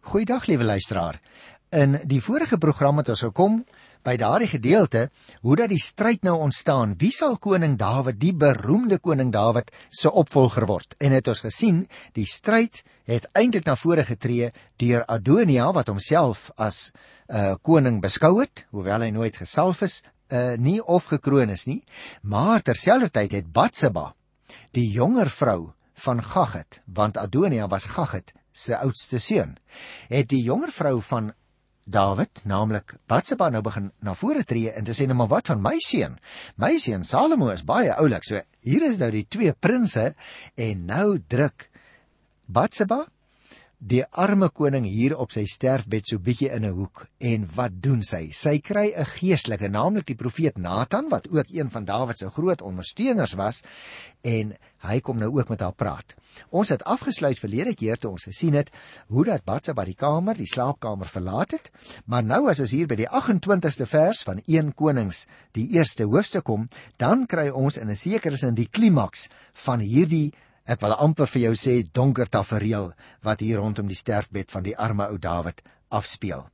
Goeiedag liewe luisteraar. In die vorige program het ons gekom by daardie gedeelte hoe dat die stryd nou ontstaan. Wie sal koning Dawid, die beroemde koning Dawid, se opvolger word? En het ons gesien, die stryd het eintlik na vore getree deur Adonia wat homself as 'n uh, koning beskou het, hoewel hy nooit gesalf is, uh, nie of gekroon is nie. Maar terselfdertyd het Batseba, die jonger vrou van Gagget, want Adonia was Gagget se oudste seun, het die jonger vrou van Dawid, naamlik Batseba nou begin na vore tree en te sê nou maar wat van my seun? My seun Salomo is baie oulik. So hier is nou die twee prinses en nou druk Batseba die arme koning hier op sy sterfbed so bietjie in 'n hoek en wat doen sy? Sy kry 'n geestelike, naamlik die profeet Nathan wat ook een van Dawid se groot ondersteuners was en hy kom nou ook met haar praat. Ons het afgesluit verlede keer toe ons gesien het hoe dat Batsheba die kamer, die slaapkamer verlaat het, maar nou as ons hier by die 28ste vers van 1 Konings, die eerste hoofstuk kom, dan kry ons in 'n sekere sin die klimaks van hierdie Ek wil amper vir jou sê donker tafereel wat hier rondom die sterfbed van die arme ou Dawid afspeel.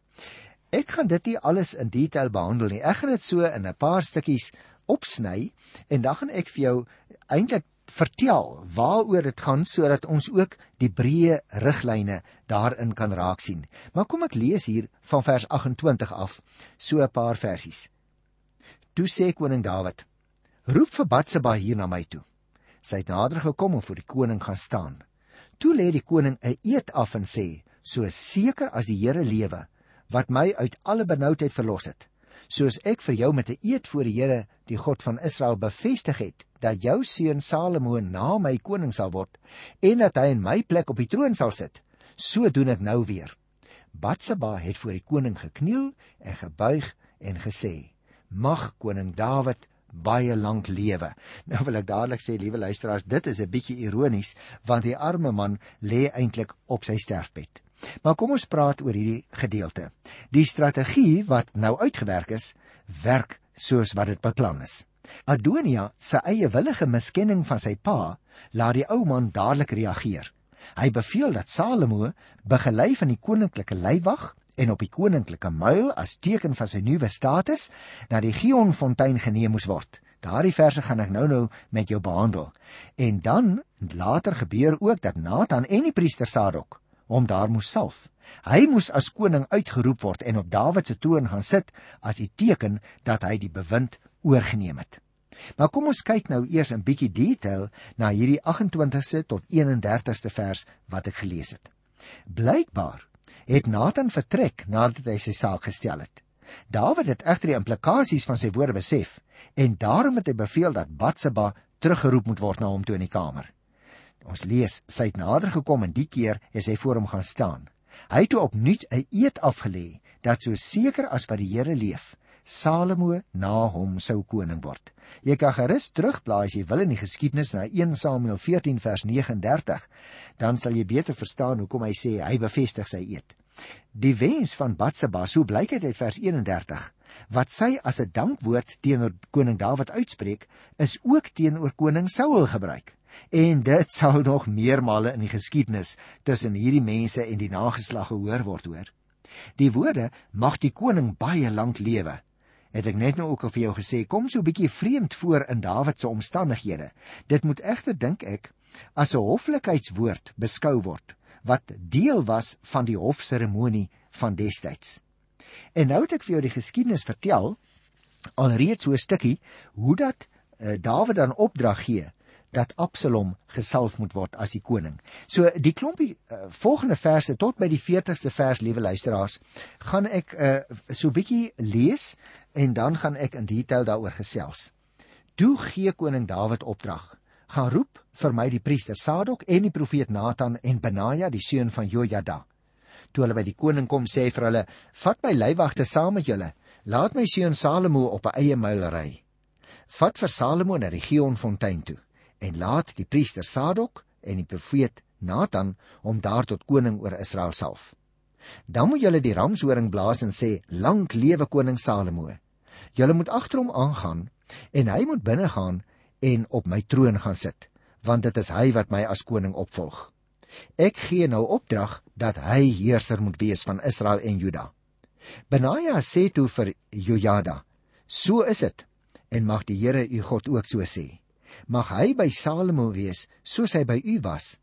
Ek gaan dit nie alles in detail behandel nie. Ek gaan dit so in 'n paar stukkies opsny en dan gaan ek vir jou eintlik vertel waaroor dit gaan sodat ons ook die breë riglyne daarin kan raak sien. Maar kom ek lees hier van vers 28 af so 'n paar versies. Toe sê koning Dawid: "Roep vir Batseba hier na my toe." Sy het nader gekom en voor die koning gaan staan. Toe lê die koning 'n eed af en sê: "So seker as die Here lewe, wat my uit alle benoudheid verlos het, soos ek vir jou met 'n eed voor die Here, die God van Israel, bevestig het dat jou seun Salomo na my koning sal word en dat hy in my plek op die troon sal sit, so doen ek nou weer." Batseba het voor die koning gekniel en gebuig en gesê: "Mag koning Dawid baie lank lewe. Nou wil ek dadelik sê, liewe luisteraars, dit is 'n bietjie ironies want die arme man lê eintlik op sy sterfbed. Maar kom ons praat oor hierdie gedeelte. Die strategie wat nou uitgewerk is, werk soos wat dit beplan is. Adonia se eie willige miskenning van sy pa laat die ou man dadelik reageer. Hy beveel dat Salomo begelei van die koninklike leiwag en op die koninklike muil as teken van sy nuwe status na die Gionfontein geneem moes word. Daardie verse gaan ek nou-nou met jou behandel. En dan later gebeur ook dat Nathan en die priester Sadok hom daar moes salf. Hy moes as koning uitgeroep word en op Dawid se troon gaan sit as 'n teken dat hy die bewind oorgeneem het. Maar kom ons kyk nou eers 'n bietjie detail na hierdie 28ste tot 31ste vers wat ek gelees het. Blykbaar het Nathan vertrek nadat hy sy saak gestel het. Dawid het egter die implikasies van sy woorde besef en daarom het hy beveel dat Batseba teruggeroep moet word na hom toe in die kamer. Ons lees sy het nader gekom en die keer is hy voor hom gaan staan. Hy het toe opnuut 'n eed afgelê dat so seker as wat die Here leef, Salomo na hom sou koning word. Jy kan gerus terugblaai as jy wil in die geskiedenis na 1 Samuel 14 vers 39, dan sal jy beter verstaan hoekom hy sê hy bevestig sy eed. Die wens van Batseba, so blyk dit uit vers 31, wat sy as 'n dankwoord teenoor koning Dawid uitspreek, is ook teenoor koning Saul gebruik. En dit sal nog meermale in die geskiedenis tussen hierdie mense en die nageslag gehoor word hoor. Die woorde mag die koning baie lank lewe. Het ek net nou ook al vir jou gesê, kom so 'n bietjie vreemd voor in Dawid se omstandighede. Dit moet egter dink ek as 'n hoflikheidswoord beskou word wat deel was van die hofseremonie van destyds. En nou het ek vir jou die geskiedenis vertel alreeds so 'n stukkie hoe dat uh, Dawid dan opdrag gee dat Absalom gesalf moet word as die koning. So die klompie uh, volgende verse tot by die 40ste vers, liewe luisteraars, gaan ek uh, so bietjie lees en dan gaan ek in detail daaroor gesels. Toe gee koning Dawid opdrag gaan roep vir my die priester Sadok en die profeet Nathan en Benaja die seun van Jojada. Toe hulle by die koning kom, sê hy vir hulle: "Vat my leiwagte saam met julle. Laat my seun Salomo op 'n eie muil ry. Vat vir Salomo na die Gionfontein toe en laat die priester Sadok en die profeet Nathan hom daar tot koning oor Israel salf. Dan moet julle die ramshoring blaas en sê: Lank lewe koning Salomo. Julle moet agter hom aangaan en hy moet binne gaan en op my troon gaan sit, want dit is hy wat my as koning opvolg. Ek gee nou opdrag dat hy heerser moet wees van Israel en Juda. Benaja sê toe vir Jojada: "So is dit en mag die Here u God ook so sê. Mag hy by Salomo wees soos hy by u was.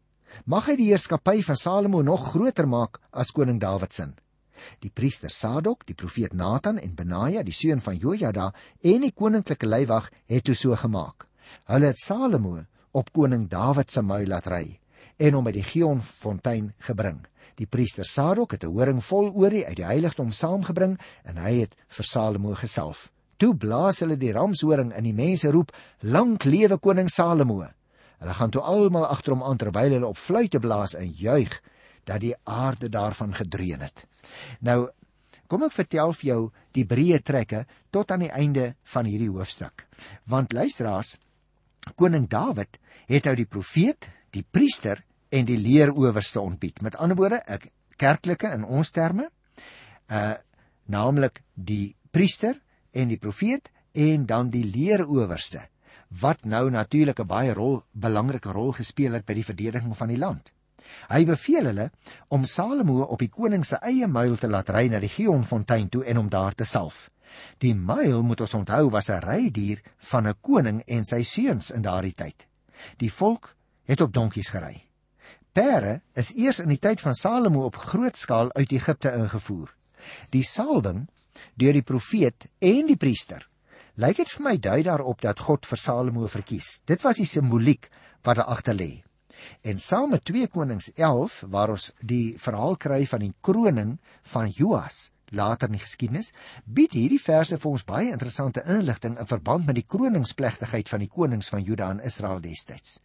Mag hy die heerskappy van Salomo nog groter maak as koning Dawid se." Die priester Sadok, die profeet Nathan en Benaja, die seun van Jojada en die koninklike leiwag het toe so gemaak. Hulle het Salomo op koning Dawid se muil laat ry en hom by die Gion fontein gebring. Die priester Sadok het 'n horing vol olie uit die heiligdom saamgebring en hy het vir Salomo gesalf. Toe blaas hulle die ramshoring en die mense roep: "Lank lewe koning Salomo!" Hulle gaan toe almal agter hom aan terwyl hulle op fluitte blaas en juig dat die aarde daarvan gedreun het. Nou Kom ek vertel vir jou die breë trekke tot aan die einde van hierdie hoofstuk. Want luisteraars, koning Dawid het ou die profeet, die priester en die leeroowerste ontbied. Met ander woorde, 'n kerklike in ons terme, uh naamlik die priester en die profeet en dan die leeroowerste wat nou natuurlik 'n baie rol belangrike rol gespeel het by die verdediging van die land. Hy beveel hulle om Salomo op die koning se eie muil te laat ry na die Gionfontein toe en om daar te salf. Die muil moet ons onthou was 'n rydier van 'n koning en sy seuns in daardie tyd. Die volk het op donkies gery. Pere is eers in die tyd van Salomo op groot skaal uit Egipte ingevoer. Die salwing deur die profeet en die priester lyk dit vir my dui daarop dat God vir Salomo verkies. Dit was die simboliek wat daar agter lê. En saam met 2 Konings 11 waar ons die verhaal kry van die kroning van Joas later in die geskiedenis, bied hierdie verse vir ons baie interessante inligting in verband met die kroningsplegtigheid van die konings van Juda en Israel destyds.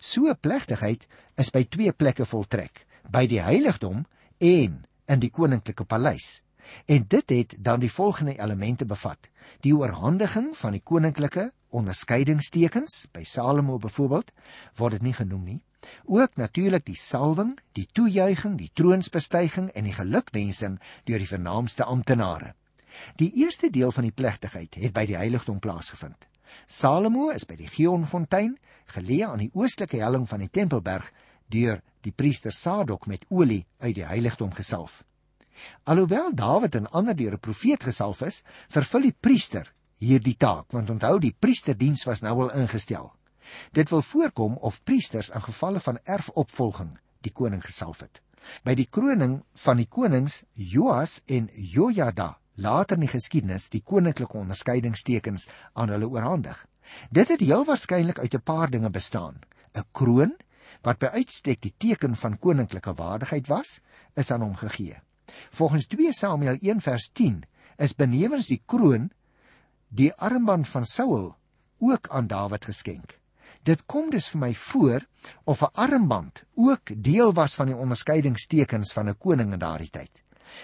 So 'n plegtigheid is by twee plekke voltrek, by die heiligdom en in die koninklike paleis. En dit het dan die volgende elemente bevat: die oorhandiging van die koninklike onderskeidingstekens, by Salomo byvoorbeeld, word dit nie genoem nie. Ook natuurlik die salwing, die toejuiging, die troonsbestyging en die gelukwensing deur die vernaamste amptenare. Die eerste deel van die plegtigheid het by die heiligdom plaasgevind. Salomo is by die Gionfontein geleë aan die oostelike helling van die Tempelberg deur die priester Sadok met olie uit die heiligdom gesalf. Alhoewel Dawid en ander deur 'n profeet gesalf is, vervul die priester hierdie taak, want onthou die priesterdiens was nou al ingestel. Dit wil voorkom of priesters in gevalle van erfopvolging die koning gesalf het. By die kroning van die konings Joas en Jojada later in die geskiedenis die koninklike onderskeidingstekens aan hulle oorhandig. Dit het heel waarskynlik uit 'n paar dinge bestaan. 'n Kroon wat by uitstek die teken van koninklike waardigheid was, is aan hom gegee. Volgens 2 Samuel 1 vers 10 is benewens die kroon die armband van Saul ook aan Dawid geskenk. Dit kom dus vir my voor of 'n armband ook deel was van die onderskeidingstekens van 'n koning in daardie tyd.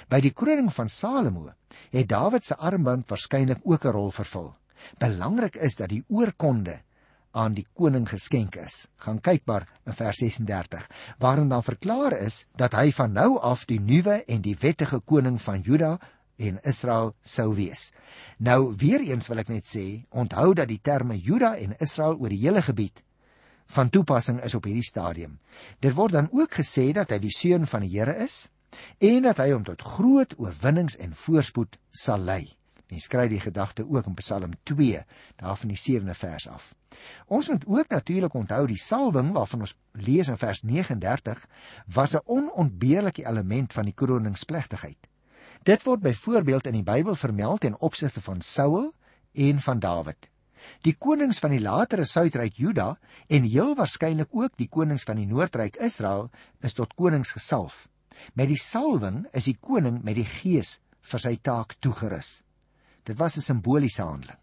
By die kroning van Salomo het Dawid se armband waarskynlik ook 'n rol vervul. Belangrik is dat die oorkonde aan die koning geskenk is. Gaan kyk maar in vers 36 waarin dan verklaar is dat hy van nou af die nuwe en die wettige koning van Juda en Israel sou wees. Nou weer eens wil ek net sê, onthou dat die terme Juda en Israel oor die hele gebied van toepassing is op hierdie stadium. Dit word dan ook gesê dat hy die seun van die Here is en dat hy hom tot groot oorwinnings en voorspoed sal lei. Mens kry die gedagte ook in Psalm 2, daar van die 7de vers af. Ons moet ook natuurlik onthou die salwing waarvan ons lees in vers 39 was 'n onontbeerlike element van die kroningsplegtigheid. Dit word byvoorbeeld in die Bybel vermeld ten opsigte van Saul en van Dawid. Die konings van die latere Suidryk Juda en heel waarskynlik ook die konings van die Noordryk Israel is tot konings gesalf. Met die salwing is die koning met die gees vir sy taak toegerus. Dit was 'n simboliese handeling.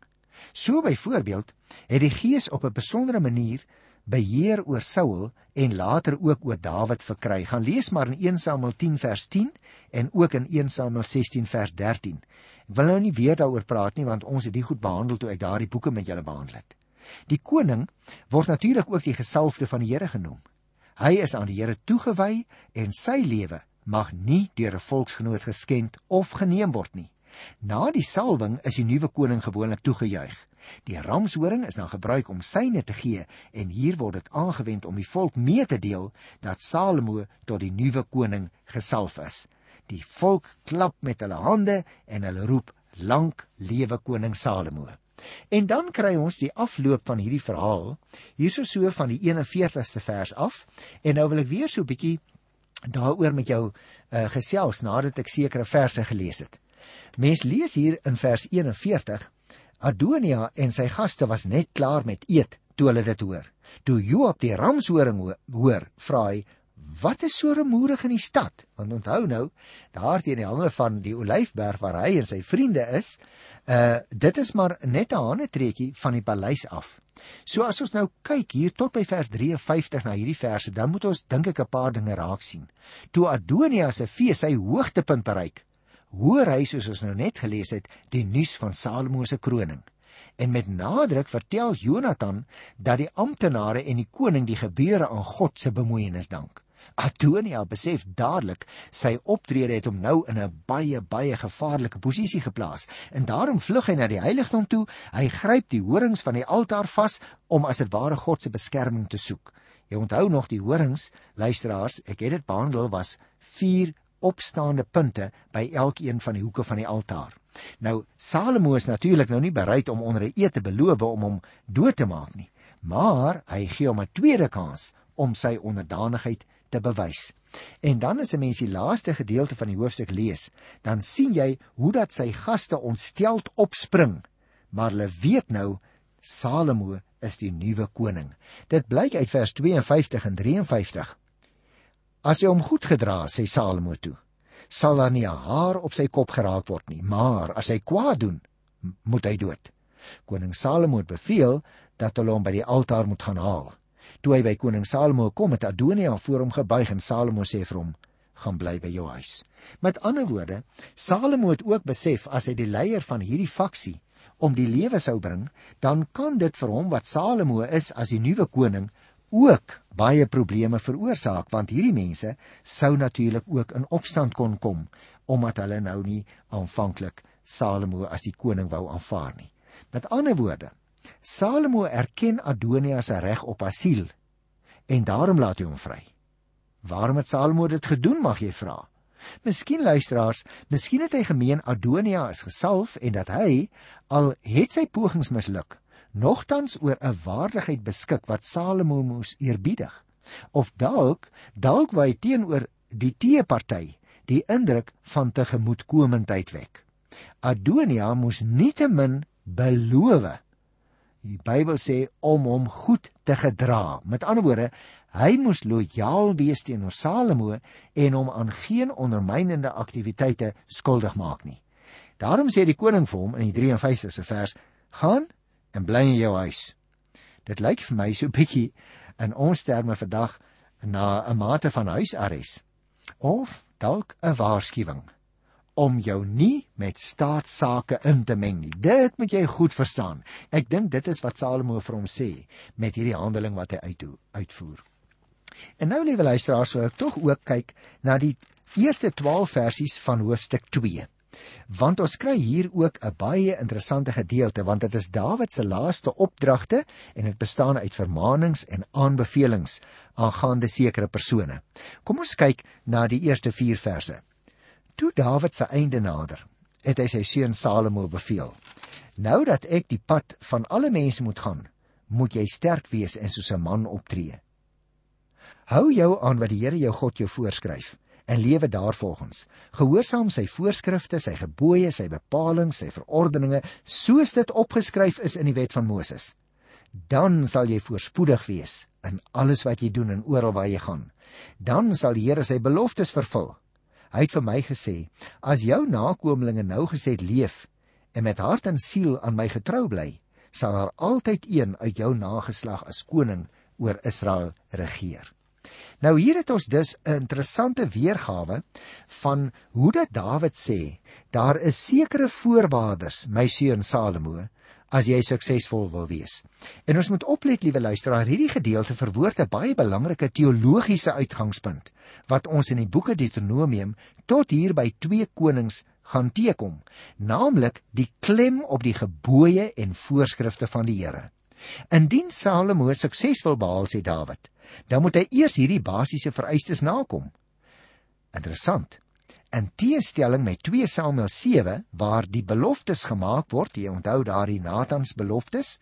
So byvoorbeeld het die Gees op 'n besondere manier beheer oor Saul en later ook oor Dawid verkry. Gaan lees maar in 1 Samuel 10 vers 10 en ook in 1 Samuel 16 vers 13. Ek wil nou nie weer daaroor praat nie want ons het dit goed behandel toe ek daardie boeke met julle behandel het. Die koning word natuurlik ook die gesalfde van die Here genoem. Hy is aan die Here toegewy en sy lewe mag nie deur 'n volksgenoot geskend of geneem word nie. Na die salwing is die nuwe koning gewoonlik toegejuig. Die ramshoring is dan gebruik om syne te gee en hier word dit aangewend om die volk mee te deel dat Salomo tot die nuwe koning gesalf is. Die volk klap met hulle hande en hulle roep: "Lank lewe koning Salomo!" En dan kry ons die afloop van hierdie verhaal hierso so van die 41ste vers af en nou wil ek weer so 'n bietjie daaroor met jou uh, gesels nadat ek sekere verse gelees het. Mens lees hier in vers 41 Adonia en sy gaste was net klaar met eet toe hulle dit hoor. Toe Joab die ramshoring hoor, vra hy: "Wat is so rumoerig in die stad?" Want onthou nou, daar teen die hange van die Olyfberg waar hy en sy vriende is, uh dit is maar net 'n hanetreetjie van die paleis af. So as ons nou kyk hier tot by vers 53 na hierdie verse, dan moet ons dink ek 'n paar dinge raak sien. Toe Adonia se fees sy hoogtepunt bereik, hoor hy soos ons nou net gelees het, die nuus van Salomo se kroning. En met nadruk vertel Jonathan dat die amptenare en die koning die gebeure aan God se bemoeienis dank. Adonia besef dadelik sy optrede het hom nou in 'n baie baie gevaarlike posisie geplaas en daarom vlug hy na die heiligdom toe. Hy gryp die horings van die altaar vas om as dit ware God se beskerming te soek. Jy onthou nog die horings, luisteraars, ek het dit behandel was 4 opstaande punte by elkeen van die hoeke van die altaar. Nou Salomo is natuurlik nou nie bereid om onder 'n eed te beloof om hom dood te maak nie, maar hy gee hom 'n tweede kans om sy onderdanigheid te bewys. En dan as 'n mens die laaste gedeelte van die hoofstuk lees, dan sien jy hoe dat sy gaste ontsteld opspring, maar hulle weet nou Salomo is die nuwe koning. Dit blyk uit vers 52 en 53. As hy hom goed gedra, sê Salomo toe, sal daar nie 'n haar op sy kop geraak word nie, maar as hy kwaad doen, moet hy dood. Koning Salomo het beveel dat hulle hom by die altaar moet gaan haal. Toe hy by koning Salomo kom, het Adonia voor hom gebuig en Salomo sê vir hom: "Gaan bly by jou huis." Met ander woorde, Salomo het ook besef as hy die leier van hierdie faksie om die lewe sou bring, dan kan dit vir hom wat Salomo is as die nuwe koning ook baie probleme veroorsaak want hierdie mense sou natuurlik ook in opstand kon kom omdat hulle nou nie aanvanklik Salomo as die koning wou aanvaar nie. Met ander woorde, Salomo erken Adonia se reg op asiel en daarom laat hy hom vry. Waarom het Salomo dit gedoen mag jy vra? Miskien luisteraars, miskien het hy gemeen Adonia is gesalf en dat hy al het sy pogings misluk, nogtans oor 'n waardigheid beskik wat Salomo moes eerbiedig. Of dalk, dalk wou hy teenoor die teeparty die indruk van tegemoetkomendheid wek. Adonia moes nietemin beloof Die Bybel sê om hom goed te gedra. Met ander woorde, hy moes lojaal wees teenoor Salomo en hom aan geen ondermynende aktiwiteite skuldig maak nie. Daarom sê die koning vir hom in die 53ste vers: "Gaan en bly in jou huis." Dit lyk vir my so bietjie in ons terme vandag na 'n mate van huisarrest of dalk 'n waarskuwing om jou nie met staatsake in te meng nie. Dit moet jy goed verstaan. Ek dink dit is wat Salomo vir hom sê met hierdie handeling wat hy uitdoen, uitvoer. En nou liewe luisteraars, wil ek tog ook kyk na die eerste 12 versies van hoofstuk 2. Want ons kry hier ook 'n baie interessante gedeelte want dit is Dawid se laaste opdragte en dit bestaan uit vermaanings en aanbevelings aangaande sekere persone. Kom ons kyk na die eerste 4 verse. Toe Dawid se einde nader, het hy sy seun Salomo beveel: "Nou dat ek die pad van alle mense moet gaan, moet jy sterk wees en soos 'n man optree. Hou jou aan wat die Here jou God jou voorskryf en lewe daarvolgens. Gehoorsaam sy voorskrifte, sy gebooie, sy bepalinge, sy verordeninge, soos dit opgeskryf is in die wet van Moses. Dan sal jy voorspoedig wees in alles wat jy doen en oral waar jy gaan. Dan sal die Here sy beloftes vervul." Hy het vir my gesê: "As jou nakommelinge nou gesed leef en met hart en siel aan my getrou bly, sal daar altyd een uit jou nageslag as koning oor Israel regeer." Nou hier het ons dus 'n interessante weergawe van hoe dat Dawid sê, daar is sekere voorwaardes, my seun Salomo, as jy suksesvol wil wees. En ons moet oplet, liewe luisteraar, hierdie gedeelte verwoord 'n baie belangrike teologiese uitgangspunt wat ons in die boeke Deuteronomium tot hier by 2 Konings gaan teekom, naamlik die klem op die gebooie en voorskrifte van die Here. Indien Salomo suksesvol behaal sê Dawid, dan moet hy eers hierdie basiese vereistes nakom. Interessant. In teenstelling met 2 Samuel 7 waar die beloftes gemaak word, jy onthou daardie Natans beloftes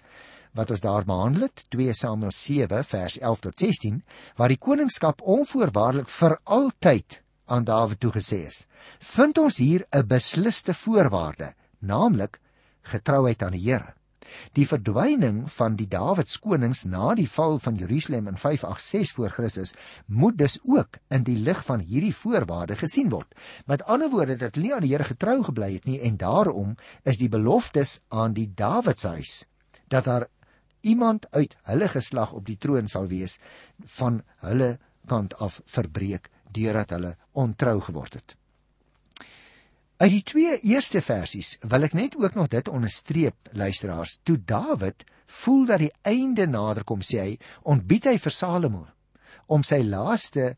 wat ons daar behandel het, 2 Samuel 7 vers 11 tot 16, waar die koningskap onvoorwaardelik vir altyd aan Dawid toegesê is, vind ons hier 'n besliste voorwaarde, naamlik getrouheid aan die Here. Die verdwyning van die Dawids konings na die val van Jerusalem in 586 voor Christus moet dus ook in die lig van hierdie voorwaarde gesien word. Met ander woorde dat nie aan die Here getrou gebly het nie en daarom is die beloftes aan die Dawidshuis dat daar iemand uit hulle geslag op die troon sal wees van hulle kant af verbreek deurdat hulle ontrou geword het. Uit die twee eerste versies wil ek net ook nog dit onderstreep luisteraars. Toe Dawid voel dat die einde naderkom, sê hy, ontbied hy vir Salomo om sy laaste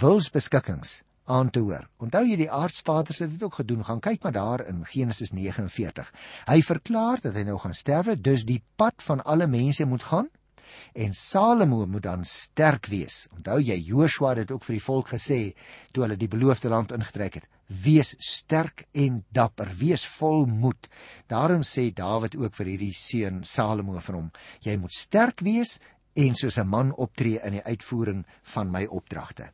wilsbeskikkings aan te hoor. Onthou jy die aardsvaders het dit ook gedoen. Gaan kyk maar daar in Genesis 49. Hy verklaar dat hy nou gaan sterwe, dus die pad van alle mense moet gaan en Salomo moet dan sterk wees. Onthou jy Joshua het dit ook vir die volk gesê toe hulle die beloofde land ingetrek het. Wees sterk en dapper, wees vol moed. Daarom sê Dawid ook vir hierdie seun Salomo vir hom: Jy moet sterk wees en soos 'n man optree in die uitvoering van my opdragte.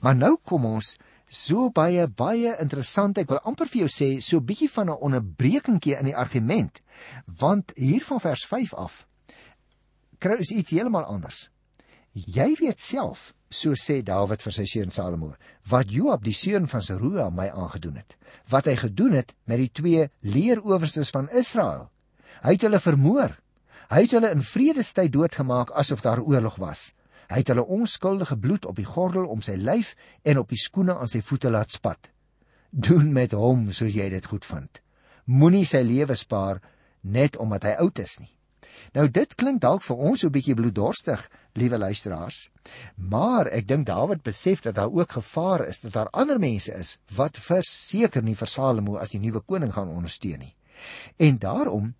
Maar nou kom ons so baie baie interessant. Ek wil amper vir jou sê so 'n bietjie van 'n onderbrekingkie in die argument, want hier van vers 5 af kry ons iets heeltemal anders. Jy weet self, so sê Dawid vir sy seun Salomo, wat Joab die seun van Seruia my aangedoen het. Wat hy gedoen het met die twee leeroowerstes van Israel. Hy het hulle vermoor. Hy het hulle in vredestyd doodgemaak asof daar oorlog was. Hy het hulle onskuldige bloed op die gordel om sy lyf en op die skoene aan sy voete laat spat. Doen met hom soos jy dit goed vind. Moenie sy lewe spaar net omdat hy oud is nie. Nou dit klink dalk vir ons so 'n bietjie bloeddorstig, liewe luisteraars. Maar ek dink Dawid besef dat daar ook gevaar is dat daar ander mense is wat verseker nie vir Salomo as die nuwe koning gaan ondersteun nie. En daarom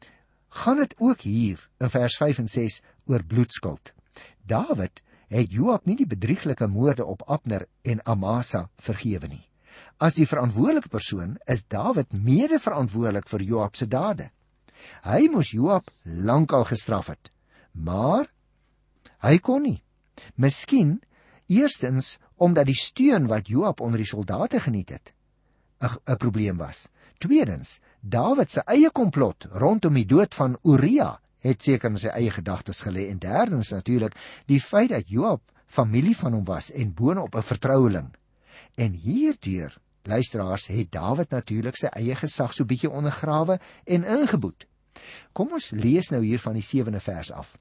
gaan dit ook hier in vers 5 en 6 oor bloedskuld. Dawid het Joab nie die bedrieglike moorde op Abner en Amasa vergewe nie. As die verantwoordelike persoon is Dawid mede-verantwoordelik vir Joab se dade. Hy moes Joab lankal gestraf het. Maar hy kon nie. Miskien eerstens omdat die steun wat Joab onder die soldate geniet het 'n probleem was. Tweedens, Dawid se eie komplot rondom die dood van Uria het seker in sy eie gedagtes gelê en derdens natuurlik die feit dat Joab familie van hom was en boonop 'n vertroueling. En hierdeur luisteraars het Dawid natuurlik sy eie gesag so bietjie ondergrawe en ingeboet. Kom ons lees nou hier van die 7de vers af.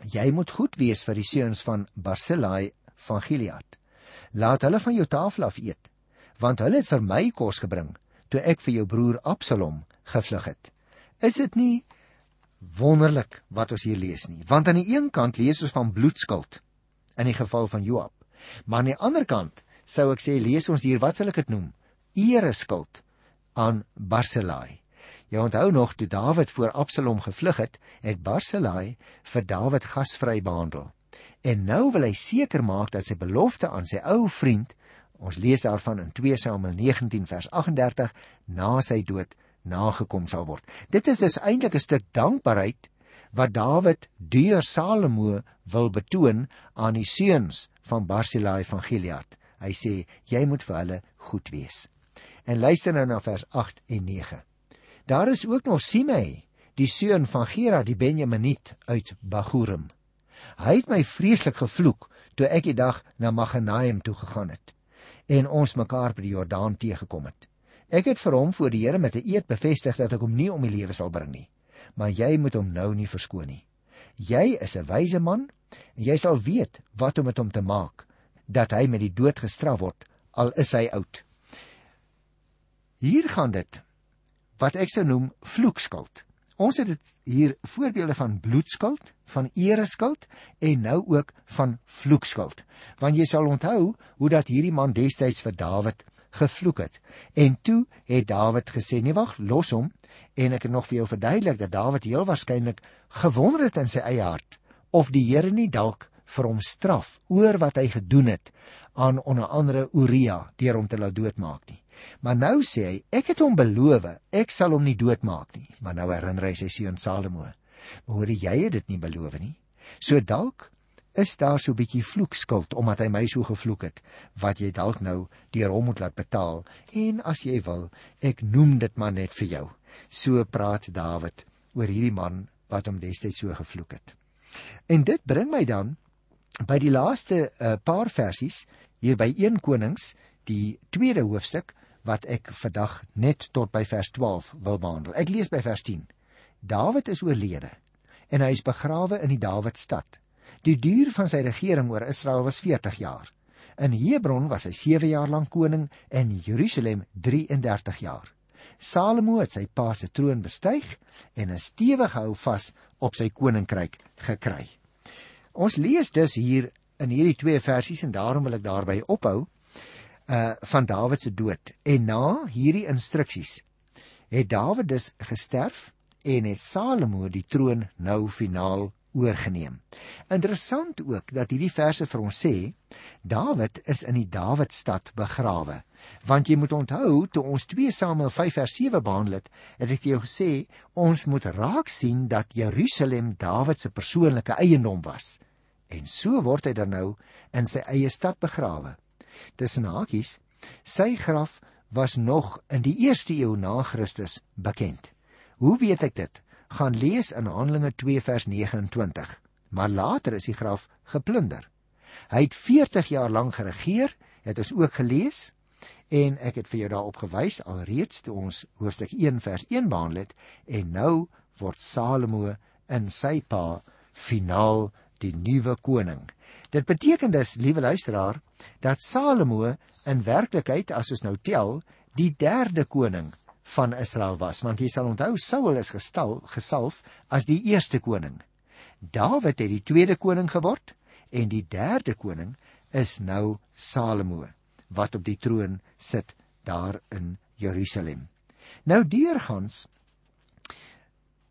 Jy moet goed wees vir die seuns van Barzillai van Gilead. Laat hulle van jou tafel af eet, want hulle het vir my kos gebring toe ek vir jou broer Absalom gevlug het. Is dit nie wonderlik wat ons hier lees nie? Want aan die een kant lees ons van bloedskuld in die geval van Joab, maar aan die ander kant sou ek sê lees ons hier wat sal ek dit noem? Ereskuld aan Barzillai. Jy onthou nog toe Dawid voor Absalom gevlug het, het Barzillai vir Dawid gasvry behandel. En nou wil hy seker maak dat sy belofte aan sy ou vriend, ons lees daarvan in 2 Samuel 19 vers 38, na sy dood nagekom sal word. Dit is dus eintlik 'n stuk dankbaarheid wat Dawid deur Salomo wil betoon aan die seuns van Barzillai van Gilead. Hy sê jy moet vir hulle goed wees. En luister nou na vers 8 en 9. Daar is ook nog Simei, die seun van Gera die Benjaminiet uit Bahurim. Hy het my vreeslik gevloek toe ek die dag na Maganaim toe gegaan het en ons mekaar by die Jordaan teëgekom het. Ek het vir hom voor die Here met 'n eed bevestig dat ek hom nie om die lewe sal bring nie, maar jy moet hom nou nie verskoon nie. Jy is 'n wyse man en jy sal weet wat om met hom te maak dat hy met die dood gestraf word al is hy oud. Hier gaan dit wat ek sou noem vloekskuld. Ons het dit hier voorbeelde van bloedskuld, van ereskuld en nou ook van vloekskuld. Want jy sal onthou hoe dat hierdie man destyds vir Dawid gevloek het. En toe het Dawid gesê: "Nee wag, los hom." En ek het nog vir jou verduidelik dat Dawid heel waarskynlik gewonder het in sy eie hart of die Here nie dalk vir hom straf oor wat hy gedoen het aan onder andere Uria deur hom te laat doodmaak nie. Maar nou sê hy, ek het hom beloof, ek sal hom nie doodmaak nie. Maar nou herinner hy sy seun Salomo. Maar hoor jy het dit nie beloof nie. So dalk is daar so 'n bietjie vloekskuld omdat hy my so gevloek het wat jy dalk nou deur hom moet laat betaal en as jy wil ek noem dit maar net vir jou so praat Dawid oor hierdie man wat hom destyds so gevloek het en dit bring my dan by die laaste uh, paar versies hier by 1 Konings die tweede hoofstuk wat ek vandag net tot by vers 12 wil behandel. Ek lees by vers 10. Dawid is oorlede en hy is begrawe in die Dawidstad. Die duur van sy regering oor Israel was 40 jaar. In Hebron was hy 7 jaar lank koning en in Jerusalem 33 jaar. Salomo het sy pa se troon bestyg en 'n stewige hou vas op sy koninkryk gekry. Ons lees dus hier in hierdie twee versies en daarom wil ek daarby ophou uh van Dawid se dood. En na hierdie instruksies het Dawid dus gesterf en het Salomo die troon nou finaal oorgeneem. Interessant ook dat hierdie verse vir ons sê Dawid is in die Dawidstad begrawe. Want jy moet onthou toe ons 2 Samuel 5 vers 7 behandel het, het ek vir jou gesê ons moet raak sien dat Jerusalem Dawid se persoonlike eiendom was. En so word hy dan nou in sy eie stad begrawe tussen hakies, sy graf was nog in die eerste eeu na Christus bekend. Hoe weet ek dit? Gaan lees in Handelinge 2 vers 29. Maar later is die graf geplunder. Hy het 40 jaar lank geregeer, het ons ook gelees en ek het vir jou daarop gewys alreeds toe ons hoofstuk 1 vers 1 behandel het en nou word Salomo in sy pa finaal die nuwe koning. Dit beteken dus, liewe luisteraar, dat Salomo in werklikheid as ons nou tel, die derde koning van Israel was, want jy sal onthou Saul is gestal gesalf as die eerste koning. Dawid het die tweede koning geword en die derde koning is nou Salomo wat op die troon sit daar in Jerusalem. Nou deurgangs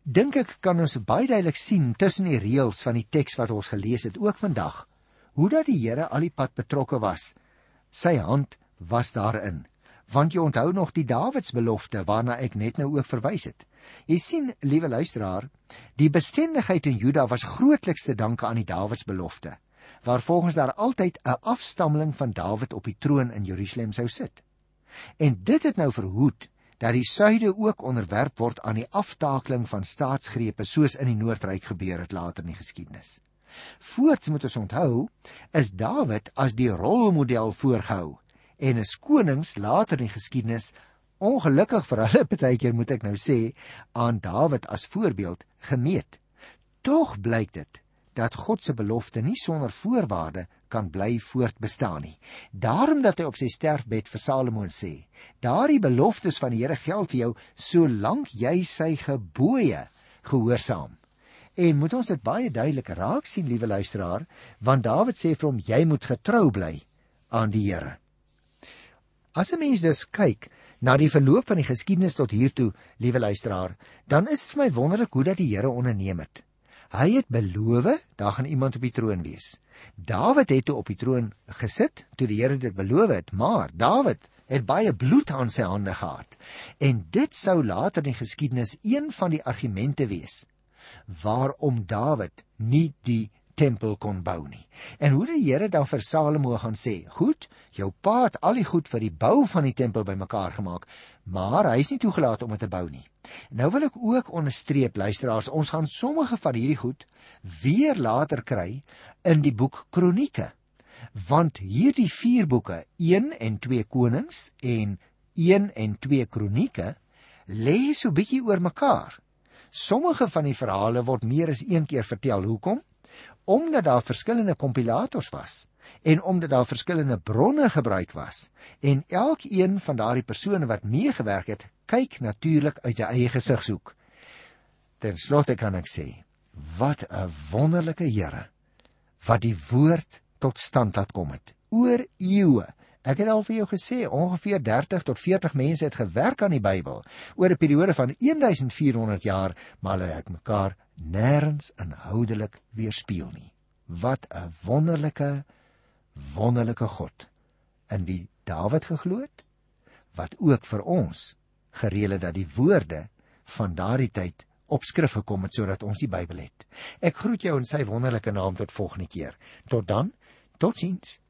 dink ek kan ons baie duidelik sien tussen die reëls van die teks wat ons gelees het ook vandag hoe dat die Here al die pad betrokke was. Sy hand was daarin. Want jy onthou nog die Dawidsbelofte waarna ek net nou ook verwys het. Jy sien, liewe luisteraar, die bestendigheid in Juda was grootliks te danke aan die Dawidsbelofte, waar volgens daar altyd 'n afstammeling van Dawid op die troon in Jerusalem sou sit. En dit het nou verhoed dat die suide ook onderwerp word aan die aftakeling van staatsgrepe soos in die Noordryk gebeur het later in die geskiedenis. Voorts moet ons onthou is Dawid as die rolmodel voorgehou en is konings later in die geskiedenis ongelukkig vir hulle partykeer moet ek nou sê aan Dawid as voorbeeld gemeet. Tog blyk dit dat God se belofte nie sonder voorwaarde kan bly voortbestaan nie. Daarom dat hy op sy sterfbed vir Salomo sê: "Daardie beloftes van die Here geld vir jou solank jy sy gebooie gehoorsaam." En moet ons dit baie duidelik raak sien, liewe luisteraar, want Dawid sê vir hom jy moet getrou bly aan die Here. As 'n mens dus kyk na die verloop van die geskiedenis tot hier toe, liewe luisteraar, dan is dit vir my wonderlik hoe dat die Here onderneem het. Hy het beloof daar gaan iemand op die troon wees. Dawid het toe op die troon gesit toe die Here dit beloof het, maar Dawid het baie bloed aan sy hande gehad. En dit sou later in die geskiedenis een van die argumente wees waarom Dawid nie die tempel kon bou nie. En hoe die Here dan vir Salomo gaan sê: "Goed, jou pa het al die goed vir die bou van die tempel bymekaar gemaak, maar hy is nie toegelaat om dit te bou nie." Nou wil ek ook onderstreep, luisteraars, ons gaan sommige van hierdie goed weer later kry in die boek Kronieke. Want hierdie vier boeke, 1 en 2 Konings en 1 en 2 Kronieke, lê so bietjie oor mekaar. Sommige van die verhale word meer as een keer vertel. Hoekom? Omdat daar verskillende kompilators was en omdat daar verskillende bronne gebruik was en elkeen van daardie persone wat meegewerk het, kyk natuurlik uit sy eie gesigshoek. Ten slotte kan ek sê, wat 'n wonderlike Here wat die woord tot stand laat kom het. Oor eeue Ek het al vir jou gesê ongeveer 30 tot 40 mense het gewerk aan die Bybel oor 'n periode van 1400 jaar, maar hulle het mekaar nêrens inhoudelik weerspieël nie. Wat 'n wonderlike wonderlike God in wie Dawid geglo het wat ook vir ons gereël het dat die woorde van daardie tyd op skrif gekom het sodat ons die Bybel het. Ek groet jou in sy wonderlike naam tot volgende keer. Tot dan. Totsiens.